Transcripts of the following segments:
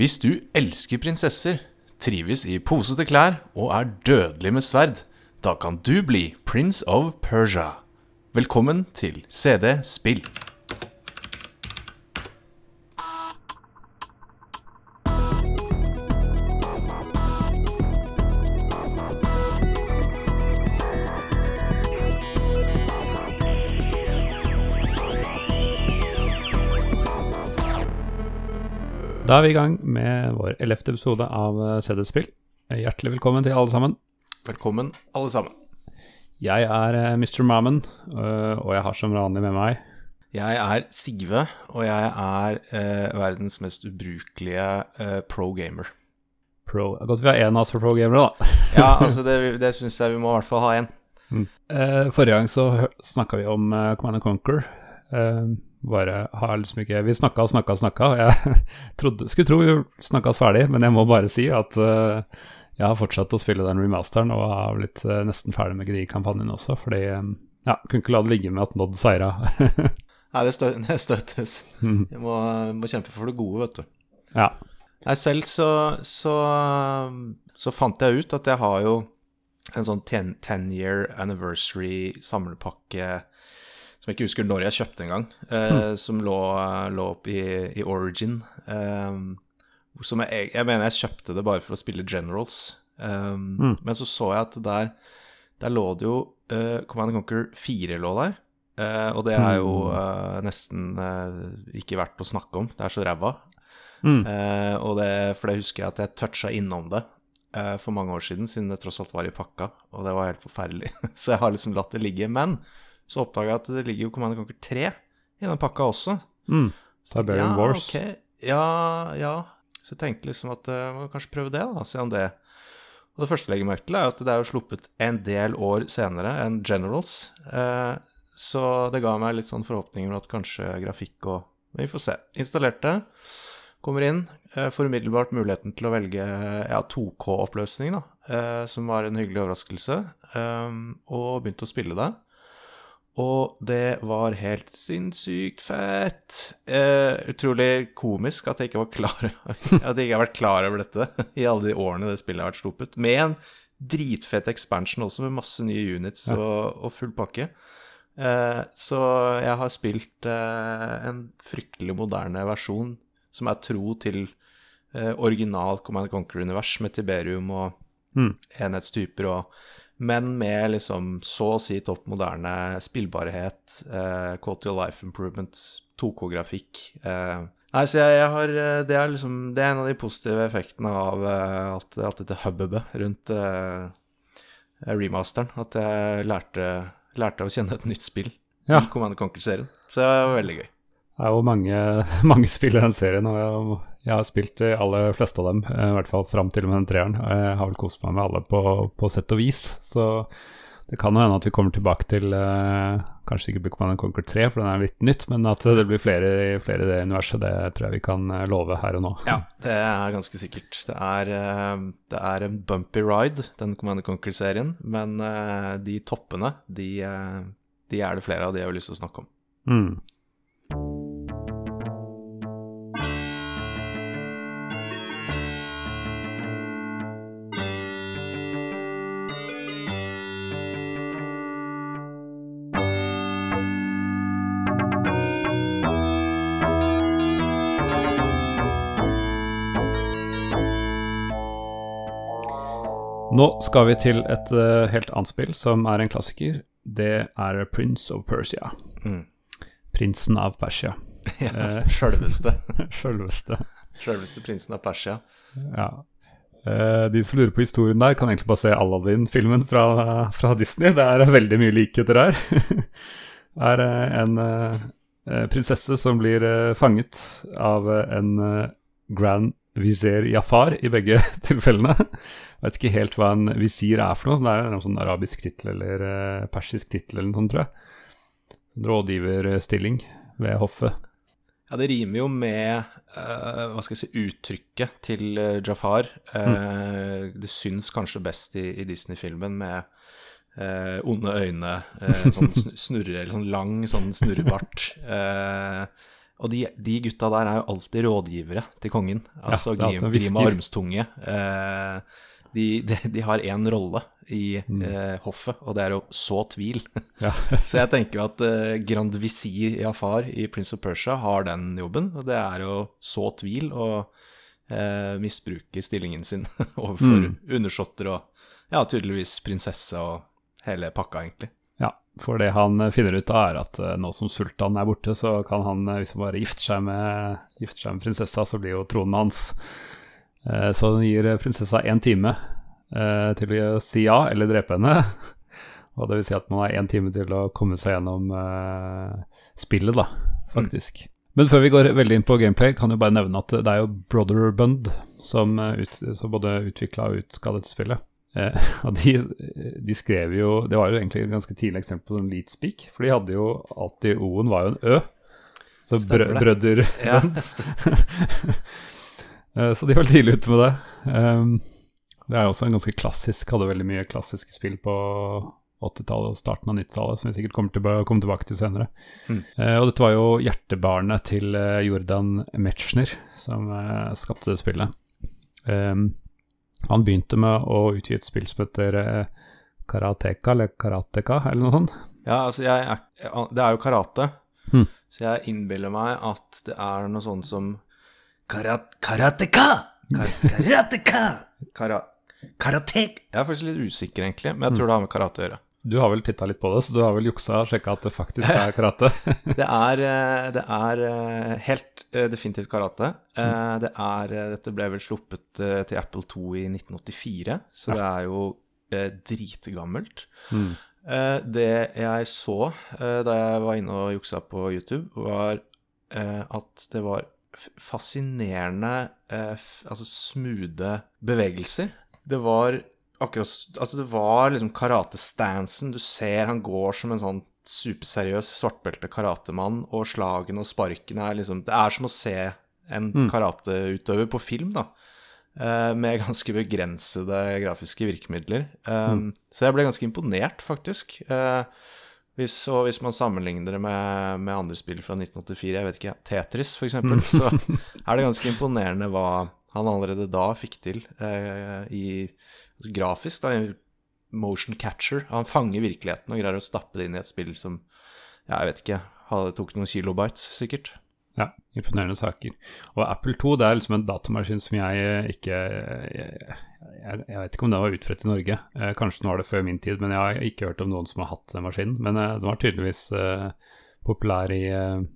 Hvis du elsker prinsesser, trives i posete klær og er dødelig med sverd, da kan du bli Prince of Persia. Velkommen til CD Spill. Da er vi i gang med vår ellevte episode av eh, CD-spill. Hjertelig velkommen til alle sammen. Velkommen, alle sammen. Jeg er eh, Mr. Mammon, øh, og jeg har som vanlig med meg Jeg er Sigve, og jeg er eh, verdens mest ubrukelige eh, pro-gamer. Pro. Er godt vi har én av oss for pro-gamere, da. Ja, altså det, det syns jeg vi må i hvert fall ha én. Eh, forrige gang så snakka vi om Command and Conquer. Eh, bare har liksom ikke Vi snakka og snakka og snakka, og jeg trodde, skulle tro vi snakkas ferdig, men jeg må bare si at uh, jeg har fortsatt å spille den remasteren og har blitt uh, nesten ferdig med Gri-kampanjen også, fordi um, ja, kunne ikke la det ligge med at Nod seira. Nei, det, stø det støttes. Mm. Vi må, må kjempe for det gode, vet du. ja. Nei, selv så, så, så fant jeg ut at jeg har jo en sånn 10 year anniversary samlepakke som jeg ikke husker når jeg kjøpte engang, eh, som lå, lå opp i, i Origin. Eh, som jeg, jeg mener jeg kjøpte det bare for å spille Generals. Eh, Men så så jeg at der, der lå det jo eh, Command Conquer 4 lå der. Eh, og det er jo eh, nesten eh, ikke verdt å snakke om. Det er så ræva. Mm. Og det, for det husker jeg at jeg toucha innom det for mange år siden, siden det tross alt var i pakka, og det var helt forferdelig. så jeg har liksom latt det ligge. Men så oppdaga jeg at det ligger jo Command Conquer 3 i den pakka også. Mm. Tiberian Wars. Okay. Ja, ja. Så jeg tenkte liksom at jeg må kanskje prøve det, da. Se om det Og det første jeg legger merke til, er at det er jo sluppet en del år senere enn Generals. Eh, så det ga meg litt sånn forhåpninger om at kanskje grafikk og Men vi får se. Installerte. Kommer inn. Eh, får umiddelbart muligheten til å velge ja, 2K-oppløsning, da. Eh, som var en hyggelig overraskelse. Eh, og begynte å spille det. Og det var helt sinnssykt fett. Eh, utrolig komisk at jeg ikke var klar At jeg ikke har vært klar over dette i alle de årene det spillet har vært sluppet. Med en dritfett expansion også, med masse nye units og, og full pakke. Eh, så jeg har spilt eh, en fryktelig moderne versjon som er tro til eh, original Command Conquer-univers, med Tiberium og Mm. enhetstyper og men med liksom så å si topp moderne spillbarhet, eh, quality of life improvements, 2K-grafikk. Eh. Nei, så jeg, jeg har eh, Det er liksom Det er en av de positive effektene av eh, alt, alt dette hubbubet rundt eh, remasteren. At jeg lærte, lærte å kjenne et nytt spill Ja. i Command Conquer-serien. Så det var veldig gøy. Det er jo mange, mange spill i den serien, og jeg, har spilt de aller fleste av dem. eh, I hvert fall fram til og med den treeren. Jeg har vel kost meg med alle på, på sett og vis. Så det kan jo hende at vi kommer tilbake til eh, Kanskje ikke Command Conquer 3, for den er litt nytt, men at det blir flere, i det universet, det tror jeg vi kan eh, love her og nå. Ja, det er ganske sikkert. Det er, eh, det er en bumpy ride, den Command Conquer-serien, men de toppene, de, de er det flere av de jeg har lyst til å snakke om. Mm. Nå skal vi til et uh, helt annet spill som er en klassiker. Det er Prince of Persia. Mm. Prinsen av Persia. Ja, Sjølveste. Sjølveste. Sjølveste prinsen av Persia. Ja. Uh, de som lurer på historien der, kan egentlig bare se Aladdin-filmen fra, fra Disney. Det er veldig mye likheter her. Det er eh, en eh, prinsesse som blir eh, fanget av eh, en eh, grand vizier Jafar i begge tilfellene. Jeg vet ikke helt hva en visir er for noe. Det er en sånn arabisk tittel eller eh, persisk tittel eller noe tror jeg. Rådgiverstilling ved hoffet. Ja, det rimer jo med uh, hva skal jeg si, uttrykket til Jafar. Jafar. mm. Det syns kanskje best i, i Disney-filmen med uh, onde øyne, eh, sånn sn- snurre, eller sånn lang sånn snurrebart. Og de, de gutta der er jo alltid rådgivere til kongen. Altså ja, er Grim. Armstunge. Eh, de, de, de har én rolle i Mm. eh, hoffet, og det er å så tvil. Ja. Så jeg tenker jo at eh, Grand Visir Jafar i Prince of Persia har den jobben. Og det er å så tvil og eh, misbruke stillingen sin overfor Mm. undersåtter og ja, tydeligvis prinsesse og hele pakka, egentlig. Ja, for det han eh, finner ut av, er at eh, nå som sultanen er borte, så kan han, eh, hvis han bare gifter seg med, gifter seg med prinsessa, så blir jo tronen hans. Så han gir prinsessa én time til å si ja eller drepe henne. Og det vil si at man har én time til å komme seg gjennom spillet, da, faktisk. Men før vi går veldig inn på gameplay, kan jeg bare nevne at det er jo Brother Bund som, ut, som både utvikla og utga dette spillet. Eh, og de, de skrev jo Det var jo egentlig et ganske tidlig eksempel på sånn leadspeak, for de hadde jo alltid O-en var jo en Ø. Så brø, brødder Ja, Eh, Så de var tidlig ute med det. Um, det er jo også en ganske klassisk Hadde veldig mye klassiske spill på 80-tallet og starten av 90-tallet, som vi sikkert kommer til å komme tilbake til senere. Mm. Eh, og dette var jo hjertebarnet til eh, Jordan Metzner, som eh, skapte det spillet. Um, han begynte med å utgi et spill som heter eh, Karateka, eller Karateka, eller noe sånt. Ja, altså er, Det er jo karate, Hmm. så jeg innbiller meg at det er noe sånt som karat, Karateka! Kar, karateka! Kara, karatek Jeg er faktisk litt usikker, egentlig, men jeg tror det har med karate å gjøre. Du har vel titta litt på det, så du har vel juksa og sjekka at det faktisk er karate? Det er, eh, det er eh, helt eh, definitivt karate. Eh, Det er, dette ble vel sluppet til Apple 2 i 1984, så det er jo dritgammelt. Mm. Det jeg så da jeg var inne og juksa på YouTube, var at det var fascinerende Altså smoothe bevegelser. Det var akkurat Altså, det var liksom karatestansen. Du ser han går som en sånn superseriøs svartbelte karatemann, og slagene og sparkene er liksom Det er som å se en karateutøver på film, da. eh, Med ganske begrensede grafiske virkemidler. Um, Så jeg ble ganske imponert, faktisk. Eh, hvis, og hvis man sammenligner det med, med andre spill fra 1984, jeg vet ikke, Tetris f.eks., eksempel så er det ganske imponerende hva han allerede da fikk til eh, i altså, grafisk. da, Motion catcher. Han fanger virkeligheten og greier å stappe det inn i et spill som ja, jeg vet ikke, hadde, tok noen kilobytes, sikkert. Ja, imponerende saker. Og Apple 2 det er liksom en datamaskin som jeg eh, ikke jeg, jeg, jeg vet ikke om den var utbredt i Norge. Eh, kanskje den var det før min tid, men jeg har ikke hørt om noen som har hatt den maskinen. Men eh, den var tydeligvis eh, populær i eh,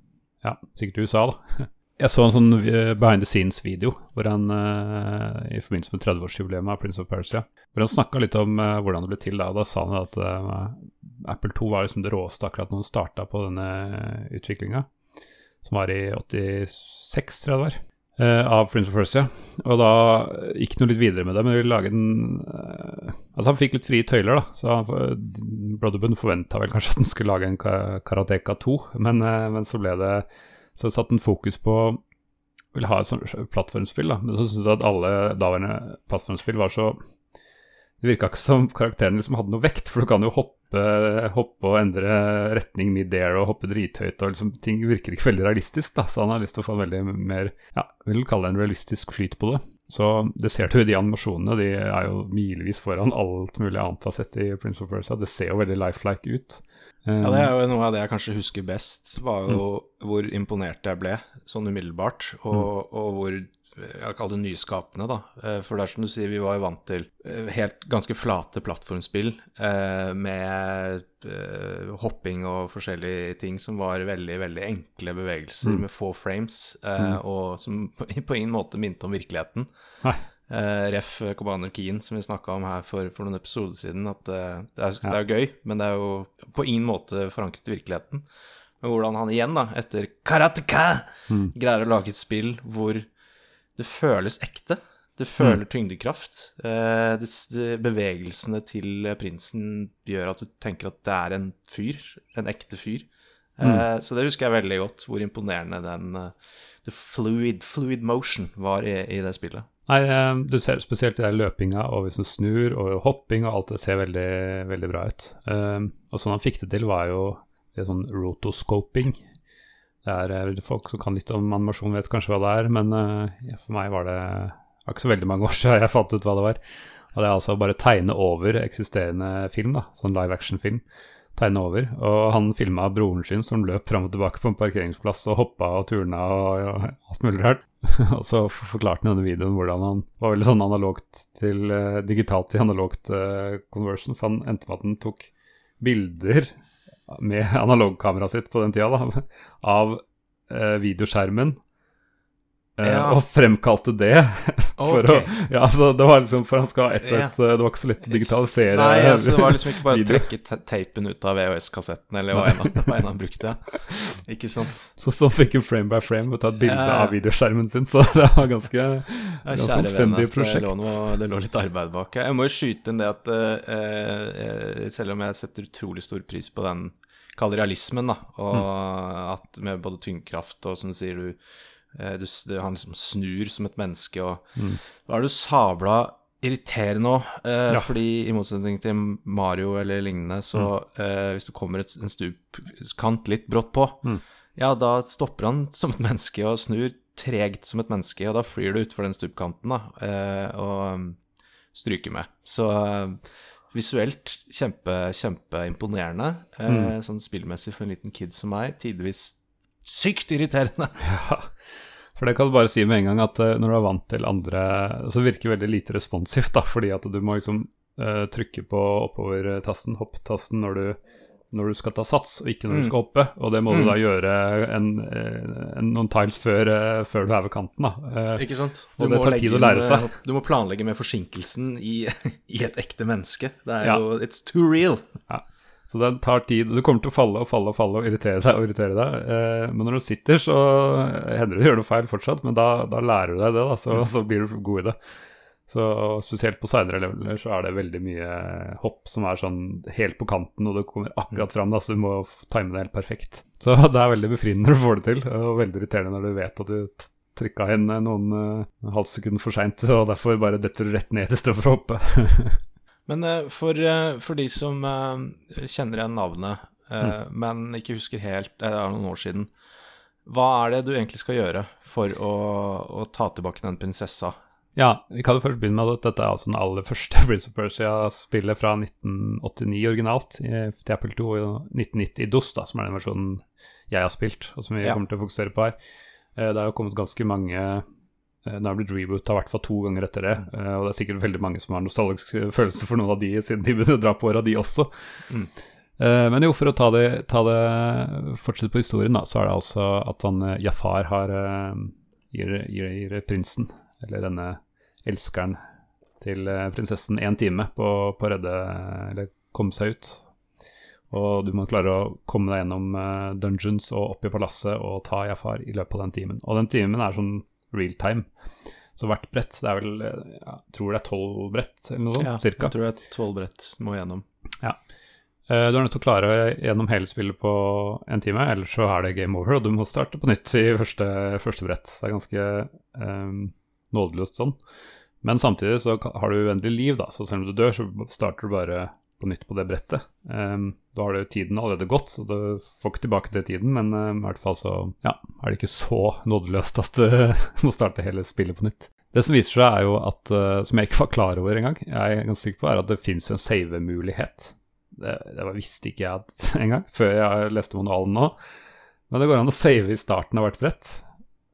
ja, sikkert i USA, da. Jeg så en sånn eh, behind the scenes-video hvor han eh, i forbindelse med 30-årsjubileet av Prince of Persia, hvor han snakka litt om eh, hvordan det ble til da. Og da sa han at Apple 2 var liksom det råeste akkurat når han starta på denne utviklinga som var i 86, tror jeg det var, av Prince of Persia. Og da gikk jo litt videre med det, men ville lage en eh, Altså, han fikk litt frie tøyler, da, så han, Brotherhood forventa vel kanskje at han skulle lage en Ka- Karateka 2, men, men så ble det Så satte den fokus på ville ha et sånt plattformspill, da, men så syntes jeg at alle daværende plattformspill var så det virka ikke som karakteren liksom hadde noe vekt, for du kan jo hoppe, hoppe og endre retning mid-air og hoppe drithøyt, og liksom, ting virker ikke veldig realistisk, da, så han har lyst til å få en veldig mer, ja, vil kalle det en realistisk flyt på det. Så det ser du i de animasjonene, de er jo milevis foran alt mulig annet du har sett i Prince of Persia, det ser jo veldig lifelike ut. Ja, det er jo noe av det jeg kanskje husker best, var jo hvor imponert jeg ble sånn umiddelbart, og, og hvor jeg kaller det nyskapende, da. Eh, For det er som du sier, vi var jo vant til eh, helt ganske flate plattformspill eh, med hopping og forskjellige ting som var veldig, veldig enkle bevegelser med få frames, eh, og som på, på ingen måte minte om virkeligheten. Nei. Eh, ref. Kobaner Keen, som vi snakka om her for, for noen episoder siden. At eh, det, er, det er gøy, men det er jo på ingen måte forankret i virkeligheten. Men hvordan han igjen, da, etter karateka, greier å lage et spill hvor det føles ekte. Det føler tyngdekraft. Uh, det, det, bevegelsene til prinsen gjør at du tenker at det er en fyr. En ekte fyr. Eh, Så det husker jeg veldig godt, hvor imponerende den the fluid, fluid motion var i, i det spillet. Nei, eh, du ser spesielt det der løpinga og hvis du snur og hopping og alt det ser veldig, veldig bra ut. Eh, og sånn han fikk det til, var jo det sånn rotoscoping. Det er eh, Folk som kan litt om animasjon, vet kanskje hva det er, men for meg var det det var ikke så veldig mange år siden jeg fant ut hva det var. Og det er altså bare tegne over eksisterende film, da, sånn live action-film. Tegne over. Og han filma broren sin som løp fram og tilbake på en parkeringsplass og hoppa og turna og, og alt mulig rart. og så forklarte han denne videoen hvordan han var veldig sånn analogt til uh, digitalt til analogt uh, conversion, for han endte med at han tok bilder med analogkameraet sitt på den tida, da, av uh, videoskjermen. Eh, Ja. Og fremkalte det. for okay. å, ja, altså, det var liksom for han skal ha ett og Ja. ett eh, Det var ikke så lett å digitalisere. Nei, så det var liksom ikke bare å trekke teipen ut av VHS-kassetten, eller hva enn enn han brukte. Ikke sant? Så så fikk han frame by frame og ta et bilde Ja. av videoskjermen sin, så det var ganske Ja, Ganske omstendig prosjekt. det lå, noe, det lå litt arbeid bak. Jeg må jo skyte inn det at eh, selv om jeg setter utrolig stor pris på den kalde realismen, da, og Mm. at med både tyngdekraft og som du sier, du, eh, du han liksom snur som et menneske, og Mm. da er du sabla irriterende òg, eh, Ja. fordi i motsetning til Mario eller lignende, så Mm. eh, hvis du kommer et, en stupkant litt brått på, Mm. ja, da stopper han som et menneske og snur tregt som et menneske, og da flyr du utfor den stupkanten da, eh, og um, stryker med. Så eh, visuelt kjempe, kjempeimponerende, eh, Mm. sånn spillmessig for en liten kid som meg, tidvis sykt irriterende. Ja, for det kan du bare si med en gang at eh, når du er vant til andre Så virker det veldig lite responsivt, da, fordi at du må liksom uh, trykke på oppover-tasten, hopp-tasten, når du når du skal ta sats, og ikke når du Mm. skal hoppe. Og det må du Mm. da gjøre en, eh, en, noen tiles før, før du er ved kanten. da. Ikke sant? Og det tar tid å lære seg. Du må planlegge med forsinkelsen i, i et ekte menneske. Det er Ja. jo It's too real. Så det tar tid. Du kommer til å falle og falle og falle og irritere deg og irritere deg. Eh, men når du sitter, så hender det du gjør noe feil fortsatt, men da, da lærer du deg det, da, så, så blir du god i det. Så Spesielt på seinere leveler så er det veldig mye hopp som er sånn helt på kanten, og du kommer akkurat fram, da, så du må time det helt perfekt. Så det er veldig befriende når du får det til, og veldig irriterende når du vet at du trykka inn eh, noen uh, halvt sekund for seint, og derfor bare detter du rett ned istedenfor å hoppe. Men eh, for, eh, for de som eh, kjenner igjen navnet, mm. men ikke husker helt Det er noen år siden. Hva er det du egentlig skal gjøre for å, å ta tilbake den prinsessa? Ja, vi kan jo først begynne med at dette er altså den aller første Prince of Persia-spillet fra 1989 originalt i, til Apple 2 og 1990 i DOS, da, som er den versjonen jeg har spilt, og som vi Ja. kommer til å fokusere på her. Det har jo kommet ganske mange eh, Det har blitt reboota i hvert fall to ganger etter det, eh, og det er sikkert veldig mange som har nostalgisk følelse for noen av de, siden de begynner å dra på åra, de også. Mm. Eh, Men jo, for å ta det, ta det fortsette på historien, da, så er det altså at han eh, Jafar har eh, gir, gir, gir prinsen, eller denne elskeren til eh, prinsessen, én time på, på å redde eller komme seg ut. Og du må klare å komme deg gjennom eh, dungeons og opp i palasset og ta Jafar i løpet av den timen. Og den timen er sånn real time. Så hvert brett Det er vel eh, jeg tror det er tolv brett eller noe sånt, Ja, cirka. jeg tror det er tolv brett må gjennom. Ja. Du er nødt til å klare gjennom hele spillet på en time, ellers så er det game over, og du må starte på nytt i første, første brett. Det er ganske um, nådeløst sånn. Men samtidig så har du uendelig liv, da, så selv om du dør, så starter du bare på nytt på det brettet. Um, da har det jo tiden allerede gått, så du får ikke tilbake til tiden, men um, i hvert fall så ja, er det ikke så nådeløst at du må starte hele spillet på nytt. Det som viser seg, er jo at, uh, som jeg ikke var klar over engang, jeg er ganske sikker på, er at det fins en save-mulighet. Det, det visste ikke jeg engang, før jeg leste manualen nå. Men det går an å save i starten av hvert brett.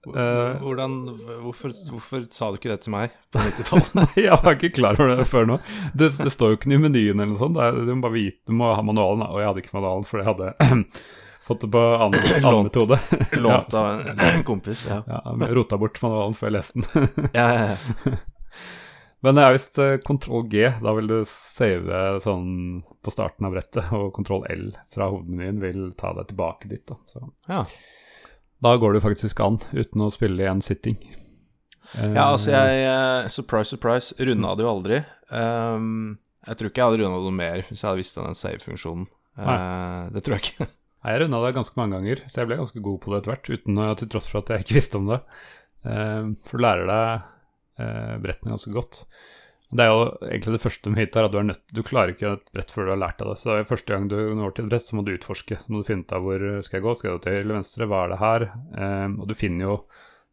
Eh. Hvordan, hvorfor, hvorfor sa du ikke det til meg på 90-tallet? Jeg var ikke klar over det før nå. Det, det står jo ikke i menyen eller noe sånt. Det er, du må bare vite, du må ha manualen. Og jeg hadde ikke manualen, for jeg hadde fått det på annen, annen metode. Lånt av en kompis, ja. Ja, rota bort manualen før jeg leste den. ja, ja, ja. Men det er visst kontroll G. Da vil du save sånn på starten av brettet, og kontroll L fra hovedmenyen vil ta deg tilbake dit. Da. Så ja. Da går det faktisk an, uten å spille i en sitting. Eh, Ja, altså jeg eh, Surprise, surprise, runda det jo aldri. Um, jeg tror ikke jeg hadde runda noe mer hvis jeg hadde visst om den save-funksjonen. Uh, det tror jeg ikke. Nei, Jeg runda det ganske mange ganger, så jeg ble ganske god på det etter hvert, uten å- til tross for at jeg ikke visste om det. Um, for du lærer deg uh, brettene ganske godt. Det er jo egentlig det første med hit er at du er nødt Du klarer ikke et brett før du har lært deg det. Så det er første gang du når til et brett, så må du utforske. Så må du finne ut av hvor skal jeg gå, skal jeg gå til eller venstre, hva er det her? Um, og du finner jo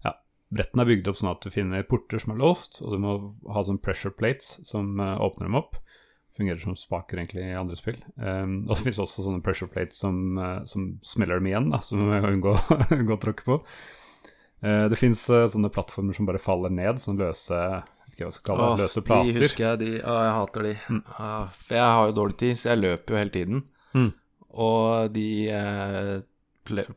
Ja, brettene er bygd opp sånn at du finner porter som er låst, og du må ha sånn pressure plates som uh, åpner dem opp. Fungerer som spaker egentlig i andre spill. Um, og det finnes også sånne pressure plates som, uh, som smeller dem igjen, da, som du må unngå, unngå å tråkke på. Uh, det fins sånne plattformer som bare faller ned, sånn løse ikke hva jeg skal kalle det, løse plater. De husker jeg, de. Å, jeg hater de. Mm. For jeg har jo dårlig tid, så jeg løper jo hele tiden. Mm. Og de eh,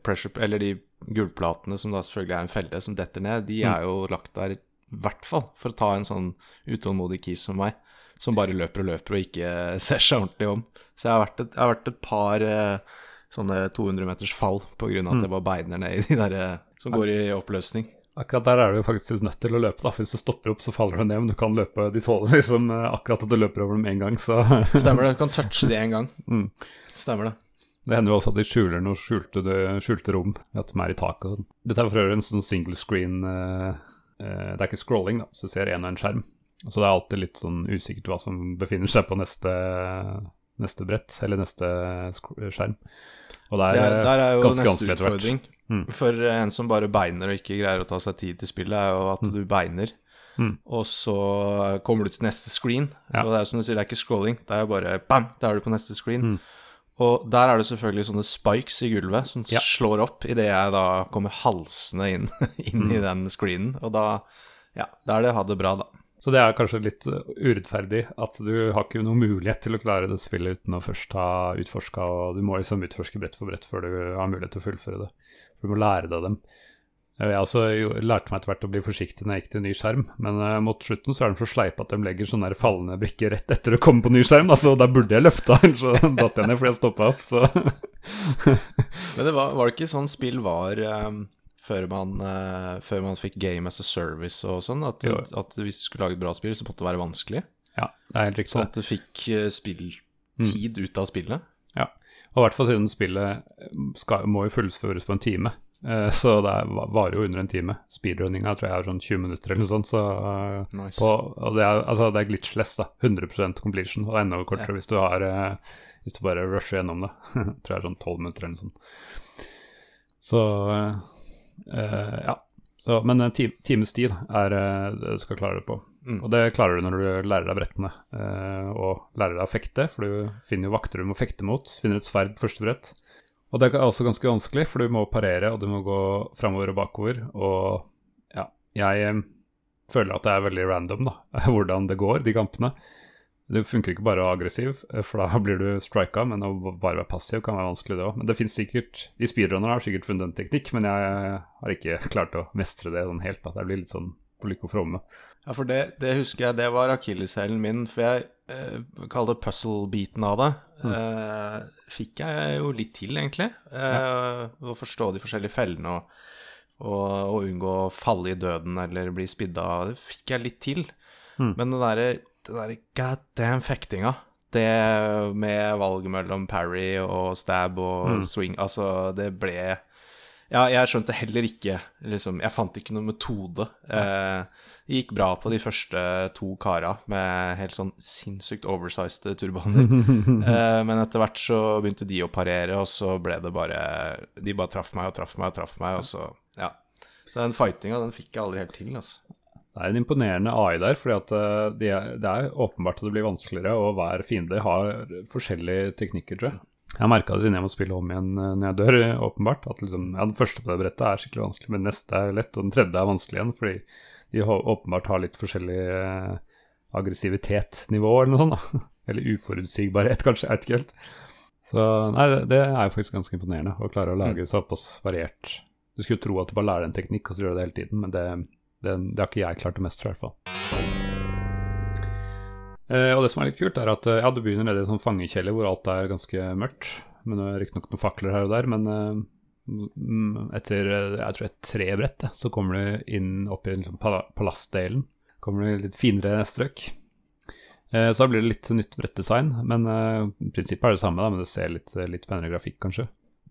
pressure, eller de gulvplatene som da selvfølgelig er en felle som detter ned, de mm. er jo lagt der i hvert fall for å ta en sånn utålmodig kis som meg, som bare løper og løper og ikke ser seg ordentlig om. Så jeg har vært et, har vært et par eh, sånne 200 meters fall på grunn av at mm. jeg bare beiner ned i de der eh, som går i oppløsning. Akkurat der er du jo faktisk nødt til å løpe, da. For hvis du stopper opp, så faller du ned. Men du kan løpe De tåler liksom eh, akkurat at du løper over dem én gang, så Stemmer det. Du kan touche de én gang. Mm. Stemmer det. Det hender jo også at de skjuler noe skjulte, skjulte rom, at de er i taket og sånn. Dette er for øvrig en sånn single screen uh, uh, Det er ikke scrolling, da, så du ser én og en skjerm. Så det er alltid litt sånn usikkert hva som befinner seg på neste, neste brett, eller neste skjerm. Og det er, det er, er ganske etter hvert. Mm. For en som bare beiner og ikke greier å ta seg tid til spillet, er jo at mm. du beiner. Mm. Og så kommer du til neste screen, ja. og det er som du sier, det er ikke scrolling. Det er bare bam, der er du på neste screen. Mm. Og der er det selvfølgelig sånne spikes i gulvet som ja. slår opp idet jeg da kommer halsende inn, inn i mm. den screenen. Og da, ja, da er det ha det bra, da. Så det er kanskje litt urettferdig at du har ikke noen mulighet til å klare det spillet uten å først ha utforska, og du må liksom utforske brett for brett før du har mulighet til å fullføre det. For du må lære deg dem. Jeg også lærte meg etter hvert å bli forsiktig når jeg gikk til ny skjerm, men uh, mot slutten så er de så sleipe at de legger sånne der fallende brikker rett etter å komme på ny skjerm. Altså, da burde jeg løfta, så datt jeg ned fordi jeg stoppa opp. Så. men det var, var, det ikke sånn spill var um, før, man, uh, før, man, fikk Game as a Service og sånn? At, at, hvis du skulle lage et bra spill, så måtte det være vanskelig? Ja, det er helt riktig. Sånn at du fikk uh, spilltid mm. ut av spillet? Og i hvert fall siden spillet skal, må jo fullføres på en time. Uh, så det varer jo under en time. Speedrunninga tror jeg er sånn 20 minutter eller noe sånt. Så, uh, nice. på, og det er, altså, det er glitchless, da. 100% completion. Og enda kortere yeah. hvis du har Hvis du bare rusher gjennom det. tror jeg er sånn 12 minutter eller noe sånt. Så ja. Så, men en times tid er det du skal klare det på. Mm. Og det klarer du når du lærer deg brettene eh, og lærer deg å fekte, for du finner jo vakter du må fekte mot. Finner et sverd første brett. Og det er også ganske vanskelig, for du må parere, og du må gå framover og bakover. Og ja, jeg eh, føler at det er veldig random, da, hvordan det går, de kampene. Det funker ikke bare å være aggressiv, eh, for da blir du strika, men å bare være passiv kan være vanskelig, det òg. Men det finnes sikkert I speedrunnere har sikkert funnet en teknikk, men jeg har ikke klart å mestre det sånn helt. At jeg blir litt sånn på lykke og fromme. Ja, for det, det, husker jeg, det var akilleshælen min. For jeg eh, kaller det puzzle-biten av det. Mm. Eh, fikk jeg jo litt til, egentlig. Eh. Å forstå de forskjellige fellene og, og, og, unngå å falle i døden eller bli spidda. Det fikk jeg litt til. Mm. Men den derre der god damn fektinga, det med valget mellom parry og stab og mm. swing Altså, det ble ja, jeg skjønte heller ikke liksom, Jeg fant ikke noen metode. Eh, det gikk bra på de første to kara med helt sånn sinnssykt oversized turbaner. eh, men etter hvert så begynte de å parere, og så ble det bare De bare traff meg og traff meg og traff meg, og så Ja. Så den fightinga, den fikk jeg aldri helt til, altså. Det er en imponerende AI der, for de det er åpenbart at det blir vanskeligere og hver fiende. Har forskjellige teknikker, tror jeg. Jeg har merka det siden jeg må spille om igjen eh, når jeg dør, åpenbart. At liksom, ja, Den første på det brettet er skikkelig vanskelig, men neste er lett, og den tredje er vanskelig igjen. Fordi de åpenbart har litt forskjellig eh, aggressivitetsnivå eller noe sånt. da. Eller uforutsigbarhet, kanskje. Jeg vet ikke helt. Så nei, det, er jo faktisk ganske imponerende å klare å lage mm. såpass variert. Du skulle tro at du bare lærer en teknikk, og så gjør du det hele tiden, men det, det, det har ikke jeg klart å mestre, i hvert fall. Eh, og det som er litt kult, er at eh, ja, du begynner nede i en sånn fangekjeller hvor alt er ganske mørkt. Men det er riktignok noen fakler her og der, men eh, etter jeg tror et tre brett, så kommer du inn opp i liksom, palassdelen. Kommer du i litt finere strøk. Så da blir det litt nytt brettdesign, men i prinsippet er det samme, da, men det ser litt, litt penere grafikk, kanskje.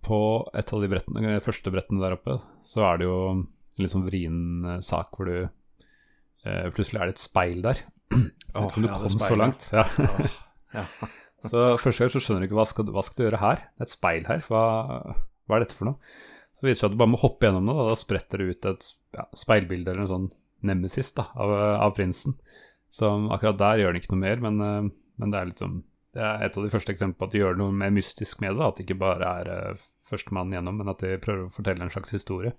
På et av de brettene, første brettene der oppe, så er det jo litt sånn vrien sak hvor du Plutselig er det et speil der Oh, om du ja, kom så langt. Ja. Ja. Så første gang så skjønner du ikke hva skal, du- hva skal du gjøre her. Det er et speil her. Hva, hva er dette for noe? Så viser det seg at du bare må hoppe gjennom det, og da spretter det ut et ja, speilbilde eller en sånn nemesis da, av, av prinsen. Så akkurat der gjør den ikke noe mer, men, eh, men det er liksom det er et av de første eksemplene på at de gjør noe mer mystisk med det. At det ikke bare er uh, førstemann gjennom, men at de prøver å fortelle en slags historie.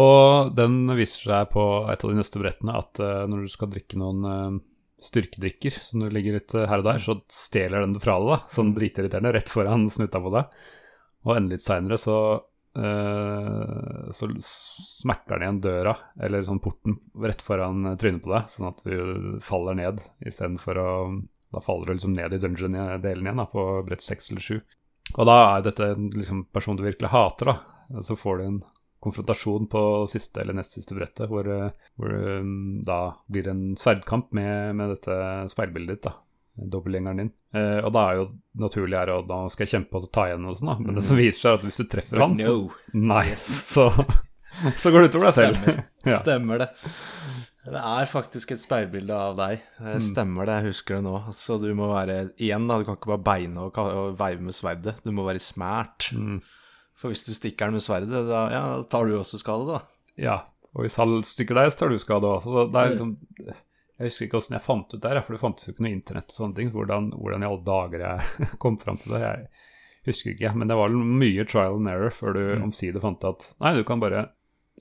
Og den viser seg på et av de neste brettene at eh, når du skal drikke noen eh, styrkedrikker som du ligger litt eh, her og der, så stjeler den det fra deg, da, sånn dritirriterende, rett foran snuta på deg. Og enda litt seinere så Uh, så smekker den igjen døra, eller sånn porten, rett foran trynet på deg, sånn at du faller ned istedenfor å Da faller du liksom ned i dungeon-delen igjen, da, på brett seks eller sju. Og da er dette en liksom, person du virkelig hater, da. Så får du en konfrontasjon på siste eller nest siste brettet, hvor, eh, hvor det um, da blir en sverdkamp med, med dette speilbildet ditt, da. Dobbeltgjengeren din. Eh, og da er jo naturlig her, og da skal jeg kjempe og ta igjen og sånn, da. Men det som viser seg, er at hvis du treffer han, så, No. nei, så, så går det utover deg selv. Stemmer. Ja. Stemmer det. Det er faktisk et speilbilde av deg. Mm. Det Stemmer det, jeg husker det nå. Så du må være Igjen, da, du kan ikke bare beine og, og veive med sverdet. Du må være smært. Mm. For hvis du stikker den med sverdet, da ja, tar du også skade, da. Ja, og hvis han stykker deg, så tar du skade òg. Så det er liksom Jeg husker ikke åssen jeg fant ut det her, for det fantes jo ikke noe internett og sånne ting. Hvordan, hvordan i alle dager jeg kom fram til det, jeg husker ikke. Men det var mye trial and error før du omsider fant at nei, du kan bare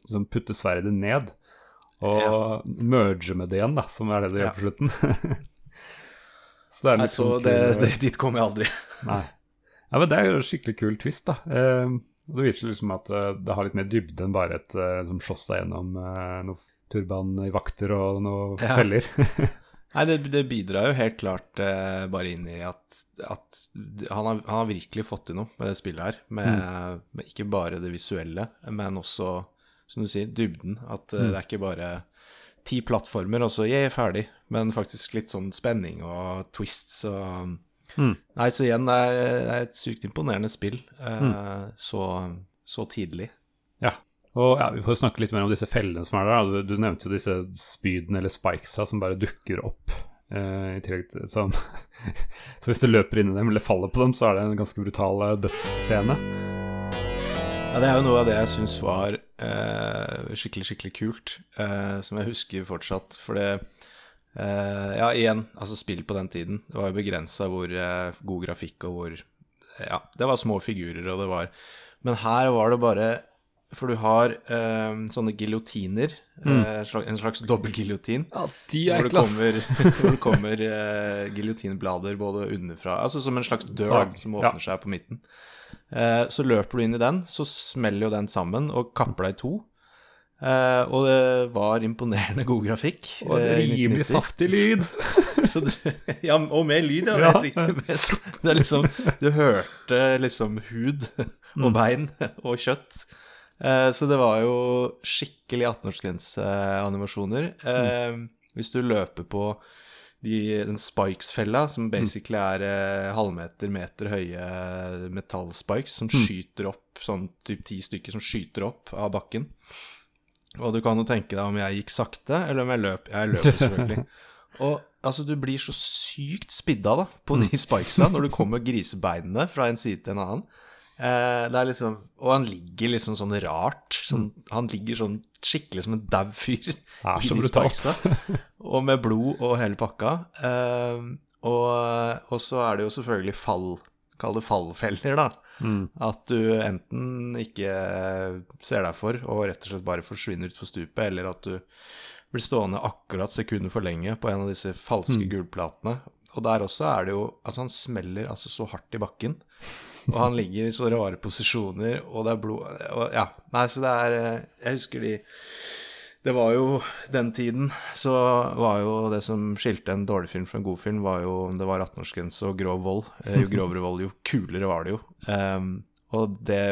liksom, putte sverdet ned og merge med det igjen, da, som er det du Ja. gjør på slutten. så det er Nei, litt så det, det, dit kommer jeg aldri. Nei. Ja, men Det er jo en skikkelig kul twist, da. Eh, og det viser liksom at eh, det har litt mer dybde enn bare et eh, som slåss seg gjennom eh, noen turbanvakter og noen Ja. feller. Nei, det, det bidrar jo helt klart eh, bare inn i at, at han, har, han har virkelig fått til noe med det spillet her. Med, med ikke bare det visuelle, men også, som du sier, dybden. At mm. det er ikke bare ti plattformer, og så jeg er ferdig, men faktisk litt sånn spenning og twists og Mm. Nei, så igjen, det er, det er et sykt imponerende spill eh, så, så tidlig. Ja. Og ja, Vi får snakke litt mer om disse fellene som er der. Du, du nevnte jo disse spydene eller spikesa som bare dukker opp. eh, i tillegg til sånn. Så hvis du løper inn i dem eller faller på dem, så er det en ganske brutal eh, dødsscene. Ja, det er jo noe av det jeg syns var eh, skikkelig, skikkelig kult, eh, som jeg husker fortsatt. For det Ja, igjen, altså spill på den tiden. Det var jo begrensa hvor eh, god grafikk og hvor Ja, det var små figurer, og det var Men her var det bare For du har eh, sånne giljotiner. eh, slag- en slags dobbeltgiljotin. Ja, de Hvor det kommer, hvor det kommer eh, giljotinblader både underfra Altså som en slags dør Sag, som ja. åpner seg på midten. Eh, så løper du inn i den, så smeller jo den sammen og kapper deg i to. Eh, og det var imponerende god grafikk. Og eh, rimelig saftig lyd. Så du, ja, og med lyd, ja. Det er helt riktig. Det er liksom, du hørte liksom hud og bein og kjøtt. Uh, så det var jo skikkelig 18-årsgrenseanimasjoner. Eh, hvis du løper på de, den spikes-fella, som basically er eh, halvmeter, meter høye metallspikes som skyter opp, sånn typ ti stykker som skyter opp av bakken. Og du kan jo tenke deg om jeg gikk sakte, eller om jeg løp. Jeg løper selvfølgelig. Og altså, du blir så sykt spidda da, på de spikesa når du kommer grisebeinene fra en side til en annen. Eh, det er liksom, og han ligger liksom sånn rart. Sånn, han ligger sånn skikkelig som en dau fyr Ja, i de spikesa. Og med blod og hele pakka. Eh, og, og så er det jo selvfølgelig fall Kall det fallfeller, da. Mm. At du enten ikke ser deg for og rett og slett bare forsvinner utfor stupet, eller at du blir stående akkurat sekundet for lenge på en av disse falske gulplatene. Og der også er det jo Altså, han smeller altså så hardt i bakken. Og han ligger i så rare posisjoner, og det er blod og, Ja. Nei, så det er eh, Jeg husker de det var jo den tiden så var jo det som skilte en dårlig film fra en god film, var jo om det var 18-årsgrense og grov vold. Eh, Jo grovere vold, jo kulere var det jo. Um, og det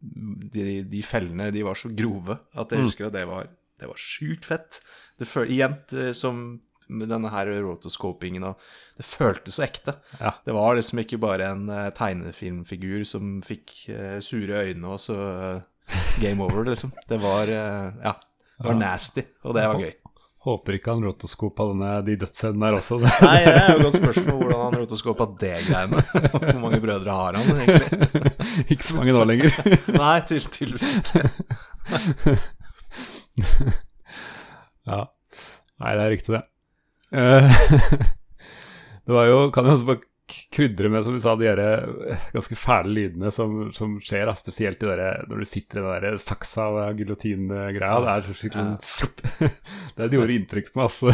de, de fellene, de var så grove at jeg husker at det var, det var sjukt fett. Det føl, igjen, det, som denne her rotoscopingen og Det føltes så ekte. Ja. Det var liksom ikke bare en eh, tegnefilmfigur som fikk uh, sure øyne og så uh, game over, liksom. Det var uh, Ja. Det var nasty, og det var gøy. Håper ikke han rotoskopa de dødshendene der også. Nei, det er jo et godt spørsmål hvordan han rotoskopa det greiene. Hvor mange brødre har han egentlig? ikke så mange nå lenger. Nei, tydeligvis ikke. ja. Nei, det er riktig, det. Eh, det var jo Kan jeg også bare krydre med, som du sa, de der eh, ganske fæle lydene som, som skjer, da. spesielt de der, når du sitter i den der saksa og giljotin-greia. Det er skikkelig Det gjorde inntrykk på meg, altså.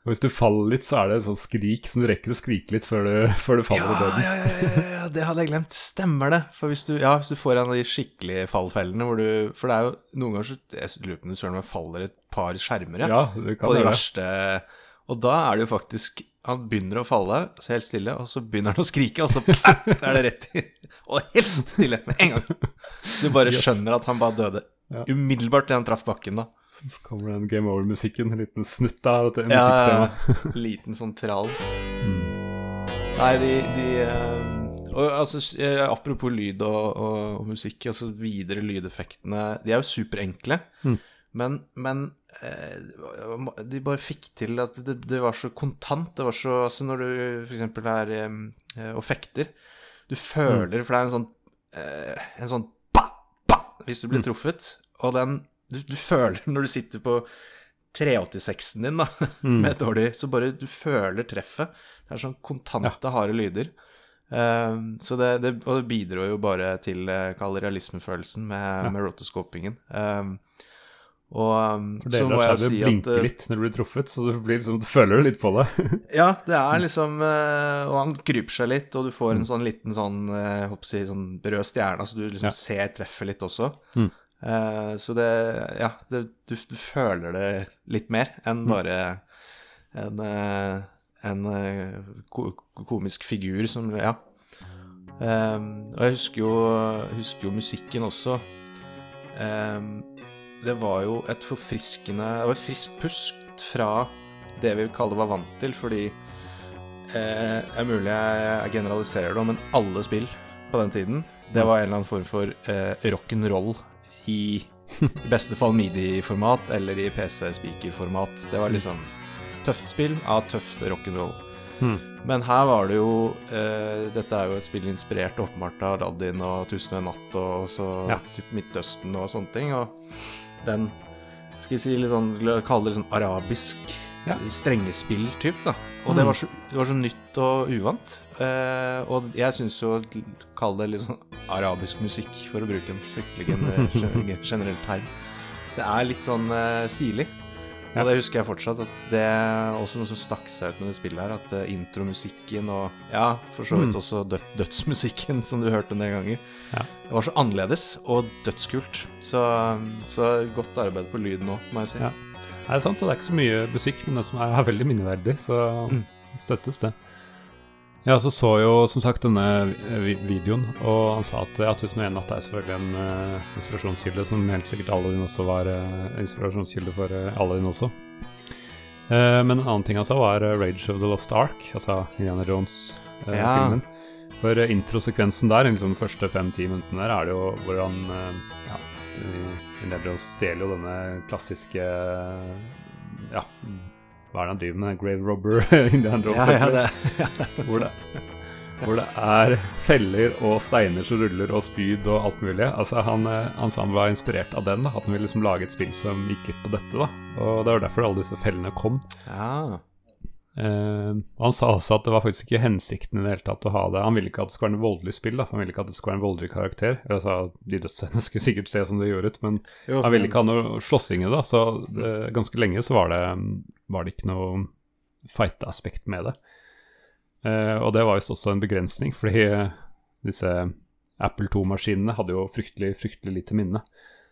Og hvis du faller litt, så er det en sånn skrik som du rekker å skrike litt før du, før du faller ja, i døden. Ja, ja, ja, ja, det hadde jeg glemt. Stemmer det. For hvis du, ja, hvis du får en av de skikkelige fallfellene hvor du For det er jo noen ganger så Jeg lurer på om du søren meg faller et par skjermer, ja, det kan på de verste Og da er det jo faktisk Han begynner å falle, så helt stille, og så begynner han å skrike, og så er det rett i Og helt stille med en gang. Du bare skjønner at han bare døde Ja. umiddelbart da han traff bakken, da. Så kommer den Game Over-musikken, en liten snutt av dette Ja, liten sånn trall. Nei, de, de eh, og, altså, eh, Apropos lyd og, og, og musikk, altså videre lydeffektene De er jo superenkle, Mm. men, men de bare fikk til at det, det var så kontant. Det var så Altså når du f.eks. er eh, og fekter Du føler For det er en sånn eh, En sånn ba, ba, hvis du blir truffet. Og den du, du føler når du sitter på 386-en din, da, med dårlig Så bare du føler treffet. Det er sånn kontante, harde lyder. Ehm, så det, det, og det bidro jo bare til uh, kall realismefølelsen med, Ja. med rotoscopingen. Ehm, og um, For så må jeg si at blinker eh, litt når du blir truffet, så du, blir liksom, du føler det litt på det. Ja, det er liksom eh, Og han kryper seg litt, og du får Mm. en sånn liten sånn, eh, jeg si, sånn rød stjerne, så du liksom Ja. ser treffet litt også. Mm. Uh, så det Ja, det, du, du føler det litt mer enn Mm. bare en, en ko komisk figur som Ja. Um, og jeg husker jo, husker jo musikken også. Um, det var jo et forfriskende Det var et friskt pust fra det vi kaller var vant til, fordi eh, Det er mulig jeg, jeg generaliserer det, men alle spill på den tiden, det var en eller annen form for eh, rock'n'roll i i beste fall midi-format eller i PC-speaker-format. Det var liksom tøft spill av tøft rock'n'roll. Hmm. Men her var det jo eh, Dette er jo et spill inspirert åpenbart av Aladdin og Tusen og en natt og så Ja. typ Midtøsten og sånne ting. Og den skal vi si litt sånn Kalle det litt sånn arabisk Ja. strengespill typ da. Og det Mm. var, så, det var så nytt og uvant. Eh, og jeg syns jo Kall det litt sånn arabisk musikk, for å bruke en fryktelig gen- gen- generell term. Det er litt sånn eh, stilig. Og det husker jeg fortsatt, at det er også noe som stakk seg ut med det spillet her. At eh, intromusikken og ja, for så vidt Mm. også død, dødsmusikken, som du hørte en del ganger, Ja. det var så annerledes og dødskult. Så, så godt arbeid på lyden nå, må jeg si. Ja. Det er sant, og det er ikke så mye musikk, men det som er, er veldig minneverdig, så Mm. støttes det. Jeg så så jo som sagt denne videoen, og han sa at ja, 1001 natt er selvfølgelig en uh, inspirasjonskilde, som helt sikkert Aladdin også var uh, inspirasjonskilde for uh, Aladdin også. Uh, men en annen ting han sa, var eh, Rage of the Lost Ark, altså Indiana Jones-filmen. For eh, introsekvensen der, liksom de første fem-ti minuttene der, er det jo hvor han eh, ja, Indiana Jones stjeler jo denne klassiske Ja, hva er det han driver med? Grave Robber Jones? Ja, ja, det, ja, hvor, det, hvor det er feller og steiner som ruller, og spyd og alt mulig. Altså Han, eh, han sa han var inspirert av den, da, at han ville liksom lage et spill som gikk litt på dette. da Og Det var derfor alle disse fellene kom. ja. Uh, Han sa også at det var faktisk ikke hensikten i det hele tatt å ha det. Han ville ikke at det skulle være en voldelig spill. da Han ville ikke at det skulle være en voldelig karakter. Altså, De dødsscenene skulle sikkert se som det gjorde ut, men Jo, han ville ikke ha noe slåssing i det. Så det, ganske lenge så var det, var det ikke noe fight-aspekt med det. Eh, og det var visst også en begrensning, fordi disse Apple 2-maskinene hadde jo fryktelig, fryktelig lite minne.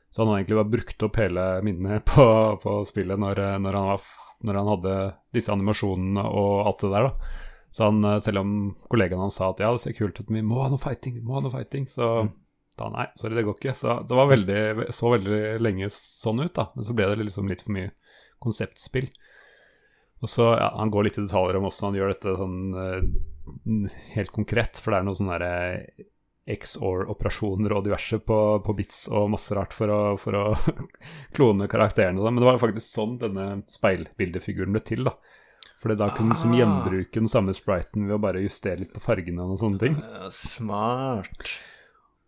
Så han hadde egentlig bare brukt opp hele minnet på, på spillet når, når, han var, når han hadde disse animasjonene og alt det der. da Så han, eh, selv om kollegaen hans sa at ja, det ser kult ut, men vi må ha noe fighting, vi må ha noe fighting, så da nei, sorry, det går ikke. Så det var veldig, så veldig lenge sånn ut, da. Men så ble det liksom litt for mye konseptspill. Og så, ja, Han går litt i detaljer om hvordan han gjør dette sånn eh, helt konkret, for det er noen sånne der, eh, XOR-operasjoner og diverse på, på, bits og masse rart for å, for å klone karakterene. Men det var faktisk sånn denne speilbildefiguren ble til. da. Fordi da kunne du liksom Ah. gjenbruke den samme spriten ved å bare justere litt på fargene og sånne ting. Smart.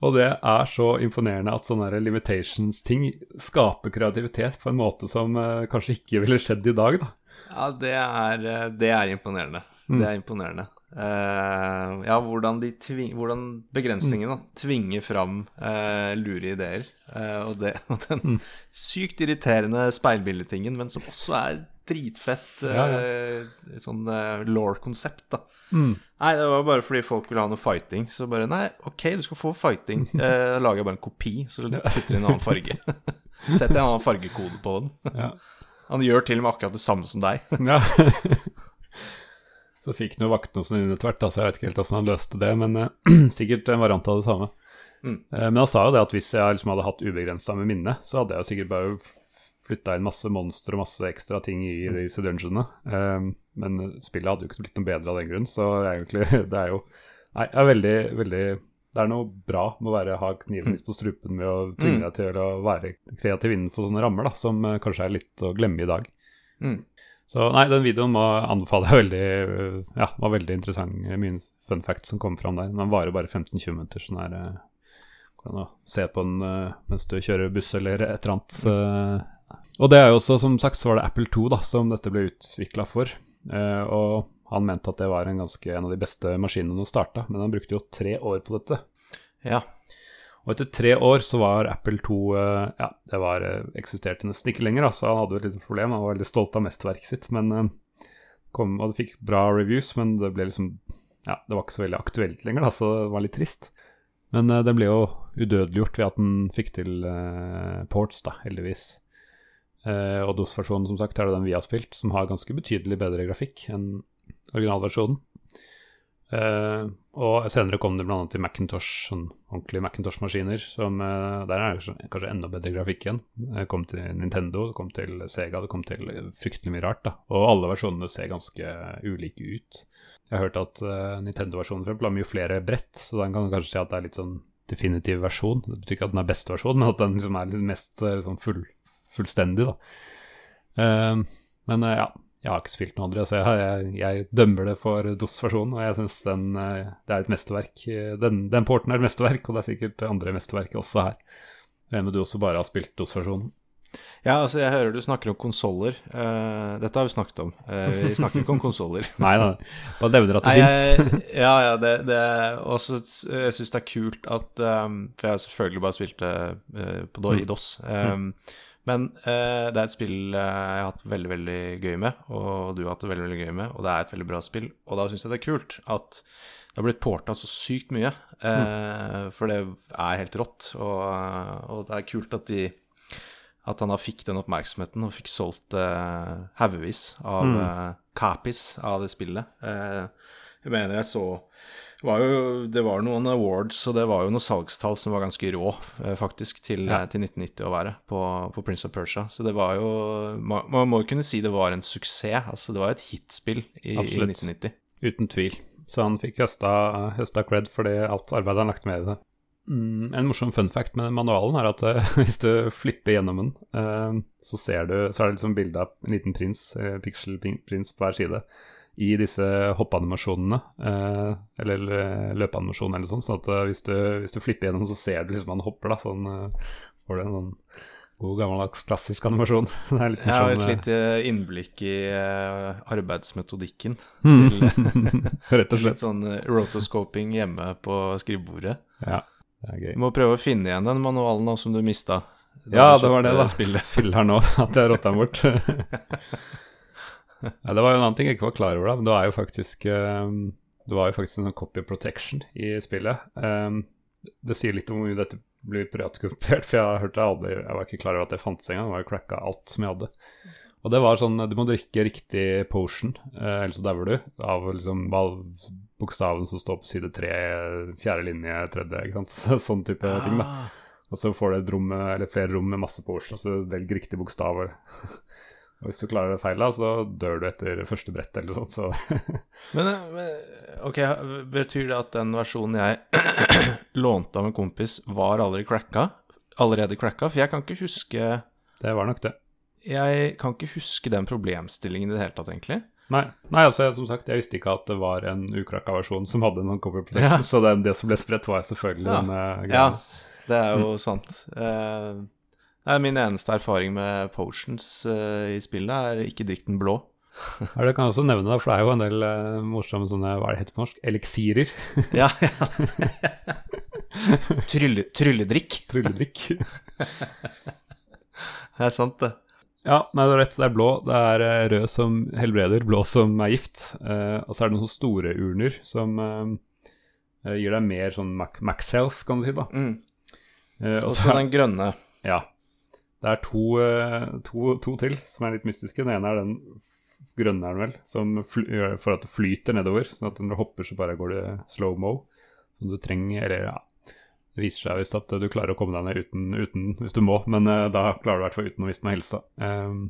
Og det er så imponerende at sånne her limitations-ting skaper kreativitet på en måte som eh, kanskje ikke ville skjedd i dag, da. Ja, det er, eh, det er imponerende. Det er imponerende. Uh, ja, hvordan, de tving, hvordan begrensningene mm. tvinger fram uh, lure ideer. Uh, og, det, og den sykt irriterende speilbildetingen, men som også er dritfett Ja, ja. sånn law-konsept, da. Nei, det var bare fordi folk ville ha noe fighting. Så bare Nei, OK, du skal få fighting. Da lager jeg bare en kopi, så putter jeg en annen farge. Setter en annen fargekode på den. Ja. Han gjør til og med akkurat det samme som deg. Ja. så fikk han jo vaktene sine inn etter hvert, da, så jeg vet ikke helt hvordan han løste det, men uh, sikkert en variant av det samme. Mm. Uh, men han sa jo det at hvis jeg liksom hadde hatt ubegrensa med minne, så hadde jeg jo sikkert bare flytta inn masse monstre og masse ekstra ting i disse dungeonene. Eh, men spillet hadde jo ikke blitt noe bedre av den grunn, så egentlig Det er jo Nei, det er veldig, veldig det er noe bra med å være, ha kniven litt på strupen med å tvinge deg til å være kreativ innenfor sånne rammer, da, som eh, kanskje er litt å glemme i dag. Mm. Så nei, den videoen må anbefale jeg veldig Ja, var veldig interessant. Mye fun facts som kom fram der. Den varer bare 15-20 minutter, så den er Kan du se på den øh, mens du kjører buss eller et eller annet. Og det er jo også, som sagt, så var det Apple 2 da, som dette ble utvikla for. Eh, og han mente at det var en ganske en av de beste maskinene å starte, men han brukte jo tre år på dette. Ja. Og etter tre år så var Apple 2 eh, Ja, det var, eh, eksisterte nesten ikke lenger, da, så han hadde jo et lite problem. Han var veldig stolt av mesterverket sitt, men eh, kom, og det fikk bra reviews, men det ble liksom Ja, det var ikke så veldig aktuelt lenger, da, så det var litt trist. Men den ble jo udødeliggjort ved at den fikk til ports, da, heldigvis. Eh, og DOS-versjonen, som sagt, er det den vi har spilt, som har ganske betydelig bedre grafikk enn originalversjonen. Uh, og senere kom det bl.a. til Macintosh, sånn ordentlige Macintosh-maskiner. som eh, Der er det kanskje, enda bedre grafikk igjen. Det kom til Nintendo, det kom til Sega, det kom til fryktelig mye rart. da. Og alle versjonene ser ganske ulike ut. Jeg har hørt at uh, Nintendo-versjonen for har mye flere brett, så den kan kanskje si at det er litt sånn definitiv versjon. Det betyr ikke at den er beste versjon, men at den liksom er litt mest sånn full, fullstendig, da. Men ja, jeg har ikke spilt noen andre, så jeg, jeg, dømmer det for DOS-versjonen. Og jeg syns den eh, det er et mesterverk. Den, den porten er et mesterverk, og det er sikkert andre mesterverk også her. Regner med du også bare har spilt DOS-versjonen. ja, altså, jeg hører du snakker om konsoller. Uh, dette har vi snakket om. Uh, vi snakker ikke om konsoller. Nei da, bare nevner at det Nei, fins. ja, ja, det, det Og så jeg syns det er kult at um, For jeg har selvfølgelig bare spilt det uh, på, i DOS. Um, Men eh, det er et spill eh, jeg har hatt veldig, veldig gøy med, og du har hatt det veldig, veldig gøy med, og det er et veldig bra spill. Og da syns jeg det er kult at det har blitt porta så sykt mye, eh, for det er helt rått. Og, og det er kult at de at han da fikk den oppmerksomheten og fikk solgt uh, haugevis av Mm. eh, copies av det spillet. Eh, jeg mener jeg så var jo, Det var noen awards, og det var jo noen salgstall som var ganske rå, eh, faktisk, til, Ja. eh, til 1990 å være på, på Prince of Persia. Så det var jo Man, man må jo kunne si det var en suksess. Altså, det var et hitspill i, i Absolutt. 1990. Uten tvil. Så han fikk høsta, høsta cred for det, alt arbeidet han lagt med i det. Mm, en morsom fun fact med manualen er at eh, hvis du flipper gjennom den, uh, så ser du Så er det liksom bilde av en liten prins, uh, pixel-prins på hver side, i disse hoppanimasjonene, eh, eller løpeanimasjonene løpeanimasjonen eller sånn. Så at eh, hvis, du, hvis du flipper gjennom, så ser du liksom han hopper, da. Sånn eh, får du en sånn god gammeldags klassisk animasjon. Det er litt Jeg har et eh, lite innblikk i eh, arbeidsmetodikken. Mm. til- Rett og Litt sånn eh, rotoscoping hjemme på skrivebordet. Ja, det er gøy. Du må prøve å finne igjen den manualen nå som du mista. Ja, det var det, da. Spillet. Fyll her nå, at jeg rotta den bort. ja, det var jo en annen ting jeg ikke var klar over, da. Men det er jo faktisk um, Det var jo faktisk en sånn copy protection i spillet. Um, det sier litt om hvor mye dette blir privatkopiert, for jeg har hørt det aldri Jeg var ikke klar over at det fantes engang. Det var jo cracka alt som jeg hadde. Og det var sånn Du må drikke riktig potion, eh, ellers så dauer du. Av liksom bokstaven som står på side tre, fjerde linje, tredje, ikke sant. Sånn type ting, da. Ah, Og så får du et rom, eller flere rom med masse potion, så velg riktig bokstav. Og hvis du klarer det feilet, så dør du etter første brett eller noe sånt. Så Men, eh, men ok, betyr det at den versjonen jeg lånte av en kompis, var aldri cracka? Allerede cracka? For jeg kan ikke huske det var nok det. Jeg kan ikke huske den problemstillingen i det hele tatt, egentlig. Nei, nei altså, jeg, som sagt, jeg visste ikke at det var en ukrakka versjon som hadde noen cover protection, Ja. så det, det som ble spredt, var selvfølgelig Ja. den uh, Ja, det er jo sant. Eh, er min eneste erfaring med potions uh, i spillet er ikke drikk den blå. Ja, det kan jeg også nevne, da, for det er jo en del uh, morsomme sånne, hva er det heter på norsk, eliksirer. Ja, ja. Trylle, trylledrikk. Trylledrikk. Det er sant, det. ja, nei, det er rett, det er blå. Det er eh, rød som helbreder, blå som er gift. Uh, og så er det noen sånne store urner som gir deg mer sånn max health, kan du si, da. Mm. Og så den grønne. Ja. Det er to, eh, to, to til som er litt mystiske. Den ene er den grønne, er den vel, som gjør for at det flyter nedover. Sånn at når du hopper, så bare går det slow-mo. Som du trenger Eller ja, det viser seg visst at du klarer å komme deg ned uten, uten hvis du må, men uh, da klarer du i hvert fall uten å miste noe helse. Um,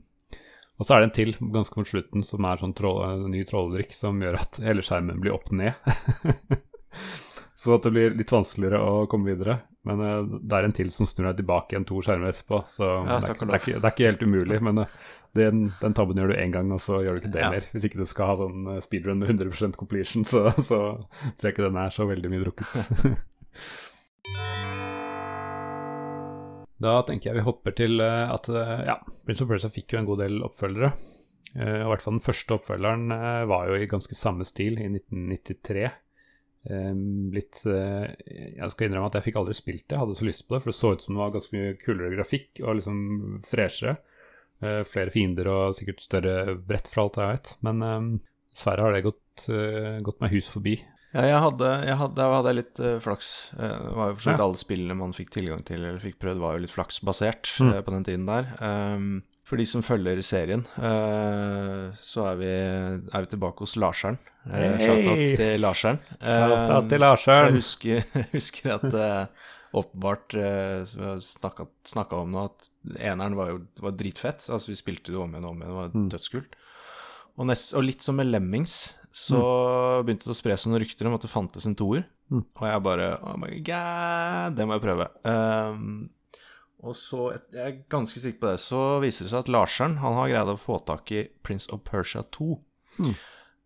og så er det en til ganske mot slutten som er sånn troll, ny trolldrikk som gjør at hele skjermen blir opp ned. Så at det blir litt vanskeligere å komme videre. Men uh, det er en til som snur deg tilbake igjen to skjermer etterpå. Så Ja, det, er, det, er ikke, det er ikke helt umulig. Men uh, den, den tabben gjør du én gang, og så gjør du ikke det Ja. mer. Hvis ikke du skal ha sånn eh, speedrun med 100% completion, så, så tror jeg ikke den er så veldig mye drukket. Da tenker jeg vi hopper til at ja, Prince of Persia fikk jo en god del oppfølgere. I hvert fall den første oppfølgeren var jo i ganske samme stil, i 1993. Eh, litt eh, Jeg skal innrømme at jeg fikk aldri spilt det, jeg hadde så lyst på det, for det så ut som det var ganske mye kulere grafikk og liksom freshere. Eh, flere fiender og sikkert større brett, for alt jeg vet. Men eh, dessverre har det gått, eh, gått meg hus forbi. Ja, jeg hadde, jeg hadde, da hadde jeg litt flaks. Det var jo for så vidt alle spillene man fikk tilgang til eller fikk prøvd, var jo litt flaksbasert Mm. på den tiden der. Um, for de som følger serien, eh, så er vi, er vi tilbake hos Larseren. Uh, Hey! Shoutout til Larseren. Shout out til Jeg Larseren! jeg husker at det åpenbart som har snakka om nå, at eneren var jo var dritfett. Altså, vi spilte det om igjen og om igjen, det var Mm. dødskult. Og, nest, og litt som med Lemmings, så begynte det å spre seg noen rykter om at det fantes en toer. Mm. Og jeg bare Oh my god, det må jeg prøve. Um, og så, jeg er ganske sikker på det, så viser det seg at Larseren han har greid å få tak i Prince of Persia 2. Mm.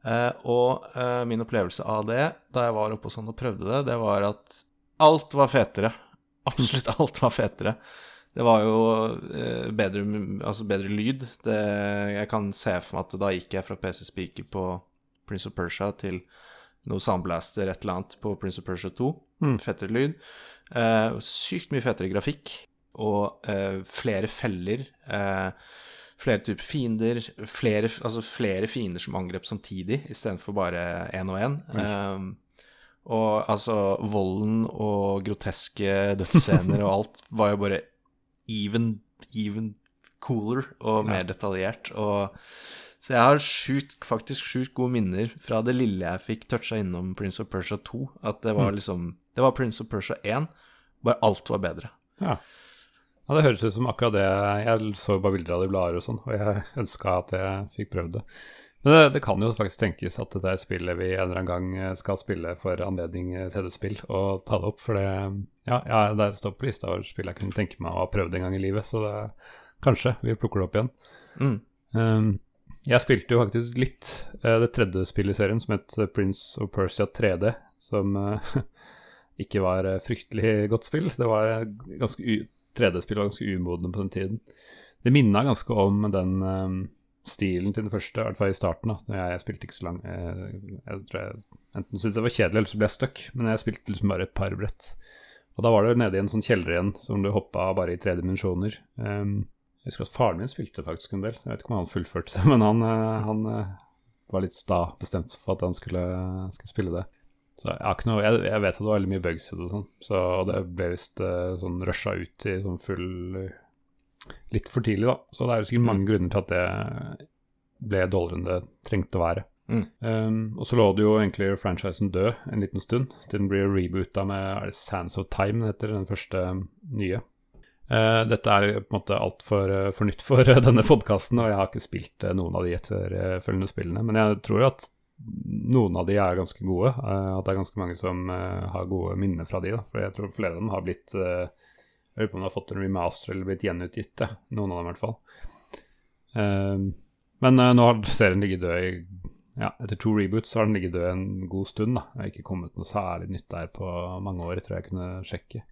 Eh, og eh, min opplevelse av det, da jeg var oppe og sånn og prøvde det, det var at alt var fetere. Absolutt alt var fetere. Det var jo eh, bedre, altså bedre lyd. Det, jeg kan se for meg at da gikk jeg fra PC Speaker på Prince of Persia til noe Soundblaster et eller annet på Prince of Persia 2. Mm. Fettere lyd. Eh, sykt mye fetere grafikk. Og eh, flere feller. Eh, flere typer fiender. Flere, altså flere fiender som angrep samtidig, istedenfor bare én og én. Eh, og altså, volden og groteske dødsscener og alt var jo bare even, even cooler og mer detaljert. Og, så jeg har sjukt, faktisk sjukt gode minner fra det lille jeg fikk toucha innom Prince of Persia 2. At det var liksom Det var Prince of Persia 1, bare alt var bedre. Ja. Ja, det høres ut som akkurat det Jeg så bare bilder av det i blader og sånn, og jeg ønska at jeg fikk prøvd det. Men det, det kan jo faktisk tenkes at dette spillet vi en eller annen gang eh, skal spille for anledning eh, CD-spill, og ta det opp, for det Ja, ja det står på lista over spill jeg kunne tenke meg å ha prøvd en gang i livet, så det, kanskje vi plukker det opp igjen. Mm. Um, jeg spilte jo faktisk litt uh, det tredje spillet i serien, som het eh, Prince of Persia 3D, som uh, ikke var eh, fryktelig godt spill. Det var eh, ganske 3D-spill var ganske umodne på den tiden. Det minna ganske om den um, stilen til den første, i hvert fall i starten. da jeg, jeg spilte ikke så lang jeg, Jeg tror jeg enten syntes det var kjedelig, eller så ble jeg stuck. Men jeg spilte liksom bare et par brett. Og da var det nede i en sånn kjeller igjen, som du hoppa bare i tre dimensjoner. Um, jeg husker at faren min spilte faktisk en del. Jeg vet ikke om han fullførte det, men han, eh, han eh, var litt sta bestemt for at han skulle, skulle spille det. Så jeg, noe, jeg, jeg vet at det var veldig mye bugs i det, og sånn, så, det ble visst uh, sånn rusha ut i sånn full uh, Litt for tidlig, da. Så det er jo sikkert mange grunner til at det ble dårligere enn det trengte å være. Mm. Um, og så lå det jo egentlig franchisen død en liten stund, til den blir reboota med er det Sands of Time, heter den første nye. Uh, dette er på en måte altfor uh, for nytt for uh, denne podkasten, og jeg har ikke spilt noen av de etterfølgende spillene. Men jeg tror at noen av de er ganske gode. at det er ganske mange som har gode minner fra de. Da. For jeg tror flere av dem har blitt Jeg lurer på om de har fått en remaster eller blitt gjenutgitt. Det. Noen av dem i hvert fall. men nå har serien ligget død i ja, etter to reboots har den ligget død en god stund. da. Det har ikke kommet noe særlig nytt der på mange år, tror jeg kunne sjekke.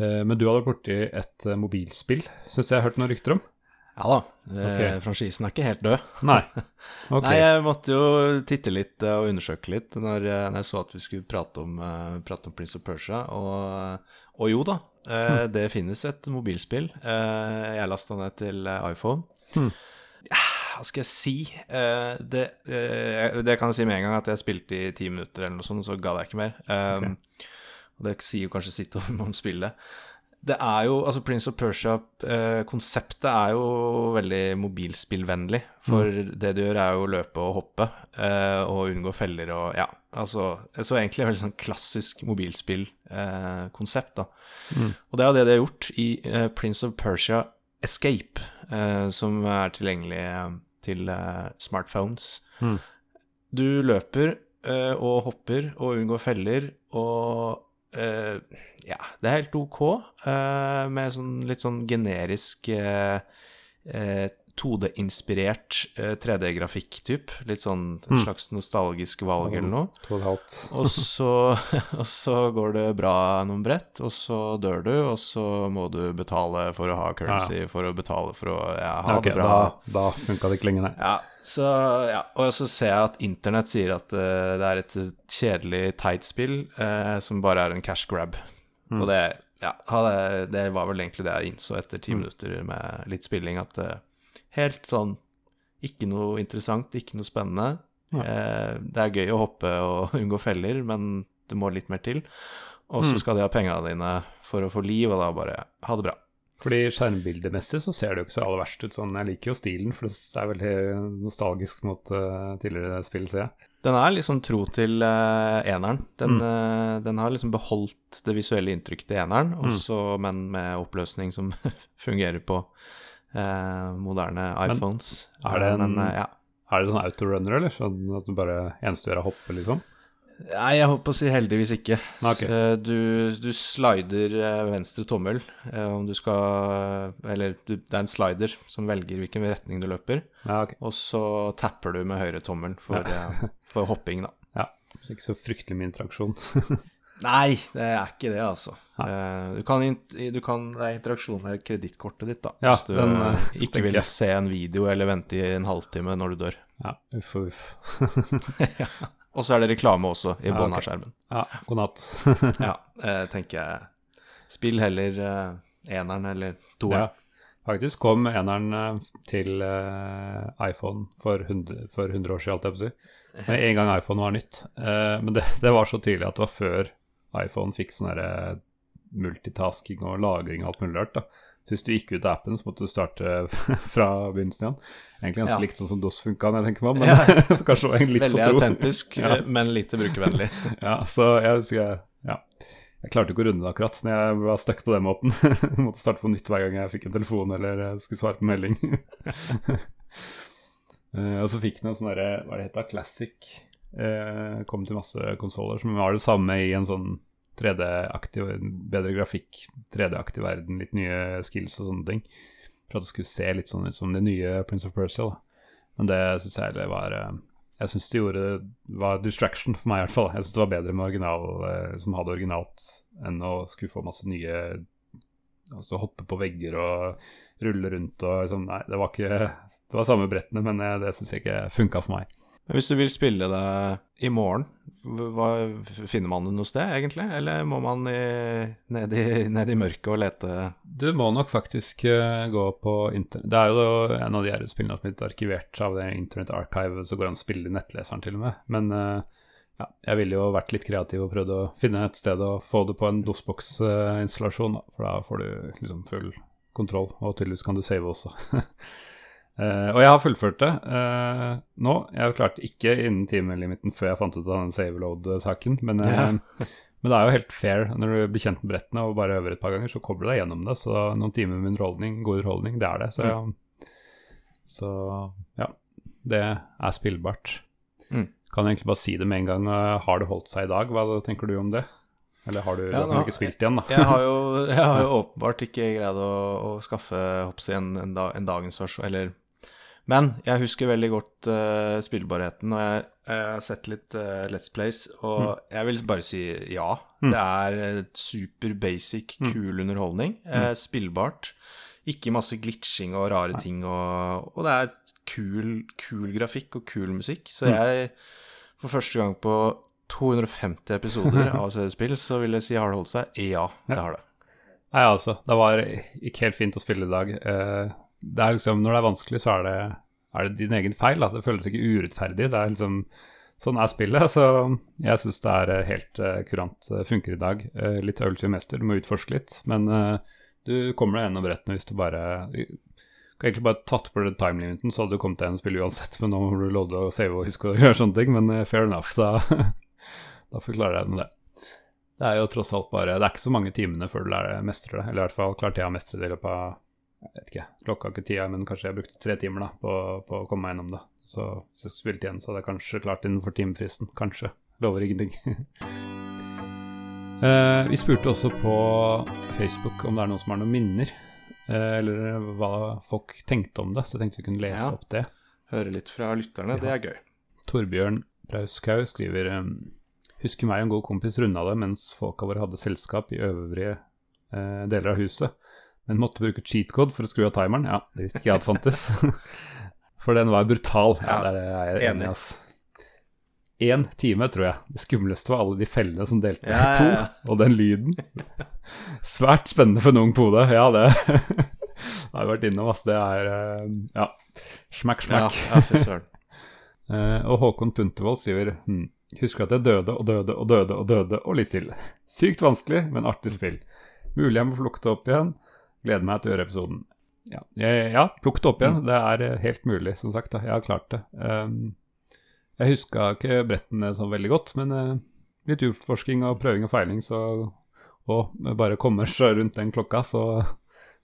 Eh, men du hadde vært borti et eh, mobilspill, syns jeg jeg har hørt noen rykter om? Ja da, eh, okay. franchisen er ikke helt død. Nei. Okay. Nei, jeg måtte jo titte litt og undersøke litt når, når jeg så at vi skulle prate om, prate om Prince of Persia. Og, og jo da, hmm. det finnes et mobilspill. Jeg lasta ned til iPhone. Hmm. Ja, hva skal jeg si? Det, det, kan jeg si med en gang, at jeg spilte i ti minutter eller noe sånt, så ga jeg ikke mer. Okay. Det sier jo kanskje sitt om, om spillet. Det er jo, altså Prince of Persia-konseptet eh, er jo veldig mobilspillvennlig. For mm. det du gjør, er jo å løpe og hoppe eh, og unngå feller og ja. Altså, så egentlig veldig sånn klassisk mobilspillkonsept, eh, da. Mm. Og det er jo det de har gjort i eh, Prince of Persia Escape, eh, som er tilgjengelig eh, til smartphones. Mm. Du løper og hopper og unngår feller og Uh, ja, det er helt ok, uh, med sånn litt sånn generisk uh, 2D-inspirert 3D-grafikk-typ. Litt sånn en mm. slags nostalgisk valg eller noe. og, så, og så går det bra noen brett, og så dør du, og så må du betale for å ha currency, for å betale for å ja, ha okay, det bra. Da, da funka det nei. Ja, så, ja, og så ser jeg at internett sier at uh, det er et kjedelig, teit spill uh, som bare er en cash grab. Mm. Og det, ja, det, var vel egentlig det jeg innså etter ti mm. minutter med litt spilling, at uh, helt sånn ikke noe interessant, ikke noe spennende. Ja. det er gøy å hoppe og unngå feller, men det må litt mer til. Og så mm. skal de ha pengene dine for å få liv, og da bare ha det bra. Fordi skjermbildemessig så ser det jo ikke så aller verst ut sånn. Jeg liker jo stilen, for det er veldig nostalgisk mot uh, tidligere spill, ser jeg. Den er liksom tro til uh, eneren. Den, mm. uh, den, har liksom beholdt det visuelle inntrykket til eneren, også, mm. men med oppløsning som fungerer på moderne iPhones. Men er det en, men, ja. er det sånn autorunner, eller? Sånn at du bare eneste du gjør er hoppe, liksom? Nei, jeg håper å si heldigvis ikke. Okay. Eh, du, du, slider eh, venstre tommel eh, om du skal Eller du, det er en slider som velger hvilken retning du løper. Ja, okay. Og så tapper du med høyre tommel for, ja. for hopping, da. Ja. Så ikke så fryktelig mye interaksjon. Nei, det er ikke det, altså. Du kan, du kan, det er interaksjon med kredittkortet ditt, da. Ja, hvis du den, ikke vil se en video eller vente i en halvtime når du dør. Ja, uff og uff. ja. Og så er det reklame også i bånn av skjermen. Ja, god natt. ja, eh, tenker jeg. Spill heller eh, eneren eller toeren. Ja, faktisk kom eneren eh, til eh, iPhone for 100, for 100, år siden, alt jeg på å si. Med en gang iPhone var nytt. Eh, men det, det, var så tydelig at det var før iPhone fikk sånn derre multitasking og lagring og alt mulig rart. da. Så hvis du gikk ut av appen, så måtte du starte fra begynnelsen igjen. Egentlig ganske ja. likt sånn som DOS funka, når jeg tenker meg om, men ja. kanskje litt Veldig autentisk, ja. men lite brukervennlig. ja, så jeg husker ja. Jeg klarte ikke å runde det akkurat så jeg var stuck på den måten. jeg måtte starte på nytt hver gang jeg fikk en telefon eller skulle svare på melding. uh, og så fikk den en sånn derre, hva det heter, Classic. Uh, kom til masse konsoller som var det samme i en sånn 3D-aktiv, bedre grafikk, 3D-aktiv verden, litt nye skills og sånne ting. For at det skulle se litt sånn ut som det nye Prince of Persia. Da. Men det syns jeg var eh, Jeg syns det gjorde var distraction for meg, i hvert fall. Jeg syns det var bedre med original eh, som hadde originalt, enn å skulle få masse nye Altså hoppe på vegger og rulle rundt og liksom Nei, det var ikke Det var samme brettene, men eh, det syns jeg ikke funka for meg. Men hvis du vil spille det i morgen, hva, finner man det noe sted, egentlig? Eller må man ned, i, ned, i, mørket og lete? Du må nok faktisk uh, gå på internett. Det er jo en av de her spillene som er blitt arkivert av det Internett Archive, så går det an å spille i nettleseren til og med. Men uh, ja, jeg ville jo vært litt kreativ og prøvd å finne et sted å få det på en DOSBox-installasjon, for da får du liksom full kontroll, og tydeligvis kan du save også. Uh, og jeg har fullført det uh, nå. Jeg klarte ikke innen timelimiten før jeg fant ut av den save load-saken. Men, uh, Men det er jo helt fair når du blir kjent med brettene og bare øver et par ganger, så kommer du deg gjennom det. Så noen timer med underholdning, god underholdning, det er det. Så ja, så, ja det er spillbart. Mm. Kan jeg egentlig bare si det med en gang. Har det holdt seg i dag? Hva tenker du om det? Eller har du, Ja, nå- ikke spilt igjen, da? Jeg har jo, jeg har jo åpenbart ikke greid å, å skaffe hoppsi en, en, da, en dagens versjon, eller Men jeg husker veldig godt uh, spillbarheten, og jeg, jeg har sett litt uh, Let's Plays, og jeg vil bare si ja. Det er et super basic, kul underholdning. Uh, spillbart. Ikke masse glitching og rare ting, og, og det er kul, kul grafikk og kul musikk. Så jeg, for første gang på 250 episoder av CD-spill, så vil jeg si har det holdt seg? Ja, det har det. Nei, altså. Det var ikke helt fint å spille i dag. Eh, det er liksom, når det er vanskelig, så er det, er det din egen feil. Da. Det føles ikke urettferdig. Det er liksom, sånn er spillet. Så jeg syns det er eh, helt uh, kurant eh, funker i dag. Uh, litt øvelse i mester, du må utforske litt. Men uh, du kommer deg gjennom brettene hvis du bare kan egentlig bare tatt på timelimiten, så hadde du kommet deg gjennom spillet uansett. Men nå må du loade og save og huske å gjøre sånne ting. Men fair enough, så da forklarer jeg med det. Det er jo tross alt bare Det er ikke så mange timene før du lærer mestrer det. Eller i hvert fall klarte jeg å mestre det i løpet av Jeg vet ikke, klokka ikke tida, men kanskje jeg brukte tre timer da på, på å komme meg gjennom det. Så hvis jeg skulle spilt igjen, så hadde jeg kanskje klart innenfor timefristen. Kanskje. Lover ingenting. Eh, vi spurte også på Facebook om det er noen som har noen minner. eh, eller hva folk tenkte om det, så jeg tenkte vi kunne lese Ja. opp det. Høre litt fra lytterne, det er gøy. Torbjørn Brauskau skriver um, Husker meg og en god kompis runda det mens folka våre hadde selskap i øvrige eh, deler av huset, men måtte bruke cheat-code for å skru av timeren. Ja, det visste ikke jeg at fantes. for den var brutal. Ja, Ja, der er jeg enig, altså. Én time, tror jeg. Det skumleste var alle de fellene som delte Ja, ja, to, og den lyden. Svært spennende for en ung pode. Ja, det har jeg vært innom. Altså, det er eh, Ja. Smakk, smakk. ja fy søren. Eh, og Håkon Puntervold skriver hm, Husker at jeg døde og døde og døde og døde og litt til. Sykt vanskelig, men artig spill. Mulig jeg må det opp igjen. Gleder meg til å gjøre episoden. Ja, ja plukk det opp igjen. Det er eh, helt mulig, som sagt. Da. Jeg har klart det. Um, jeg huska ikke brettene så veldig godt, men eh, litt utforsking og prøving og feiling, så Og bare kommer seg rundt den klokka, så,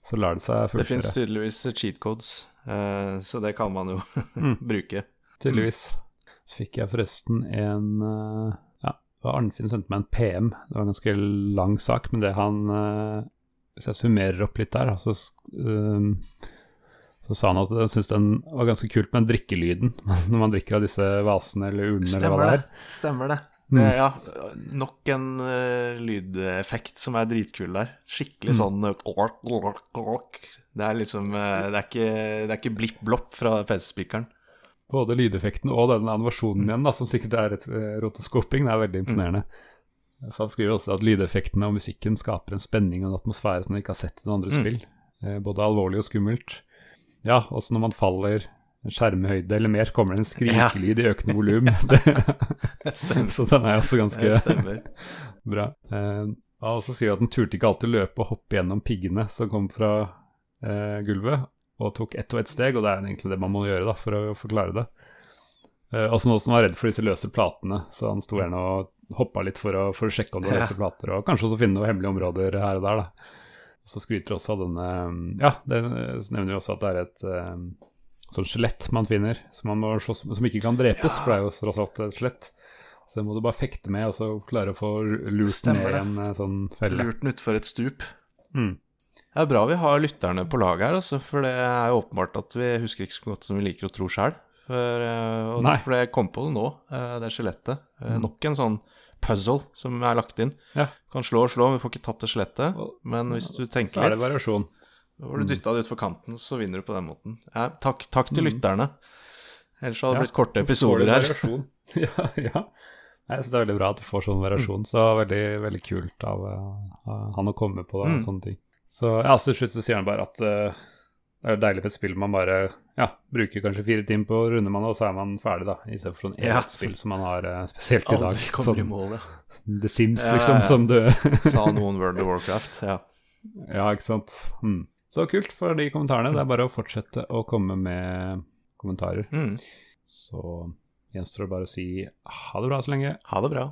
så lar det seg Det finnes tydeligvis cheat codes, eh, så det kan man jo Mm. bruke. Tydeligvis. Så fikk jeg forresten en Ja, Arnfinn sendte meg en PM. Det var en ganske lang sak, men det han Hvis jeg summerer opp litt der, så, ehm, så sa han at han syntes den var ganske kult med den drikkelyden når man drikker av disse vasene eller urnene eller hva det det. er. Stemmer det. Mm. det ja, nok en uh, lydeffekt som er dritkul der. Skikkelig Mm. sånn klok. Det er liksom uh, Det er ikke, det er ikke blipp-blopp fra PC-spikeren. Både lydeffekten og den animasjonen igjen, da, som sikkert er et rotoscoping, det er veldig imponerende. For Han skriver også at lydeffektene og musikken skaper en spenning og en atmosfære som man ikke har sett i noen andre Mm. spill. Eh, både alvorlig og skummelt. Ja, også når man faller en skjermhøyde eller mer, kommer det en skrikelyd i økende volum. Så den er også ganske bra. Eh, så også skriver at han turte ikke alltid løpe og hoppe gjennom piggene som kom fra eh, gulvet, og tok ett og ett steg, og det er egentlig det man må gjøre da, for å forklare det. Eh, også noen som var redd for disse løse platene, så han sto gjerne og hoppa litt for å, for å sjekke om det var løse plater, og kanskje også finne noen hemmelige områder her og der. da. Og så skryter også av denne Ja, det nevner jo også at det er et eh, sånn skjelett man finner, som, man må som ikke kan drepes, Ja. for det er jo tross alt et skjelett. Så det må du bare fekte med, og så klare å få lurt Stemmer ned det. en eh, sånn felle. Lurt den utfor et stup. Mm. Det er bra vi har lytterne på laget her, altså, for det er jo åpenbart at vi husker ikke så godt som vi liker å tro sjøl. For, eh, for jeg kom på det nå, det skjelettet. Mm. Nok en sånn puzzle som er lagt inn. Ja. Kan slå og slå, men vi får ikke tatt det skjelettet. Men hvis du Så tenker er det litt, variasjon. Var du dytta det utfor kanten, så vinner du på den måten. Ja, takk, takk til lytterne. Ellers hadde det Ja, blitt korte så episoder her. ja, ja. Jeg synes det er veldig bra at du får sånn variasjon. Så veldig veldig kult av eh, av han å komme på det, Mm. sånne ting. Så ja, til slutt så sier han bare at eh, det er deilig med et spill man bare ja, bruker kanskje fire timer på, runder man det, og så er man ferdig, da. Istedenfor sånn Ja. eget spill som man har eh, spesielt i dag. Aldri kommer i Sånn mål, ja. The Sims, Ja, ja, liksom, ja. som du Sa noen World of Warcraft. Ja. Ja, ikke sant. Mm. Så kult for de kommentarene. Det er bare å fortsette å komme med kommentarer. Mm. Så gjenstår det bare å si ha det bra så lenge. Ha det bra.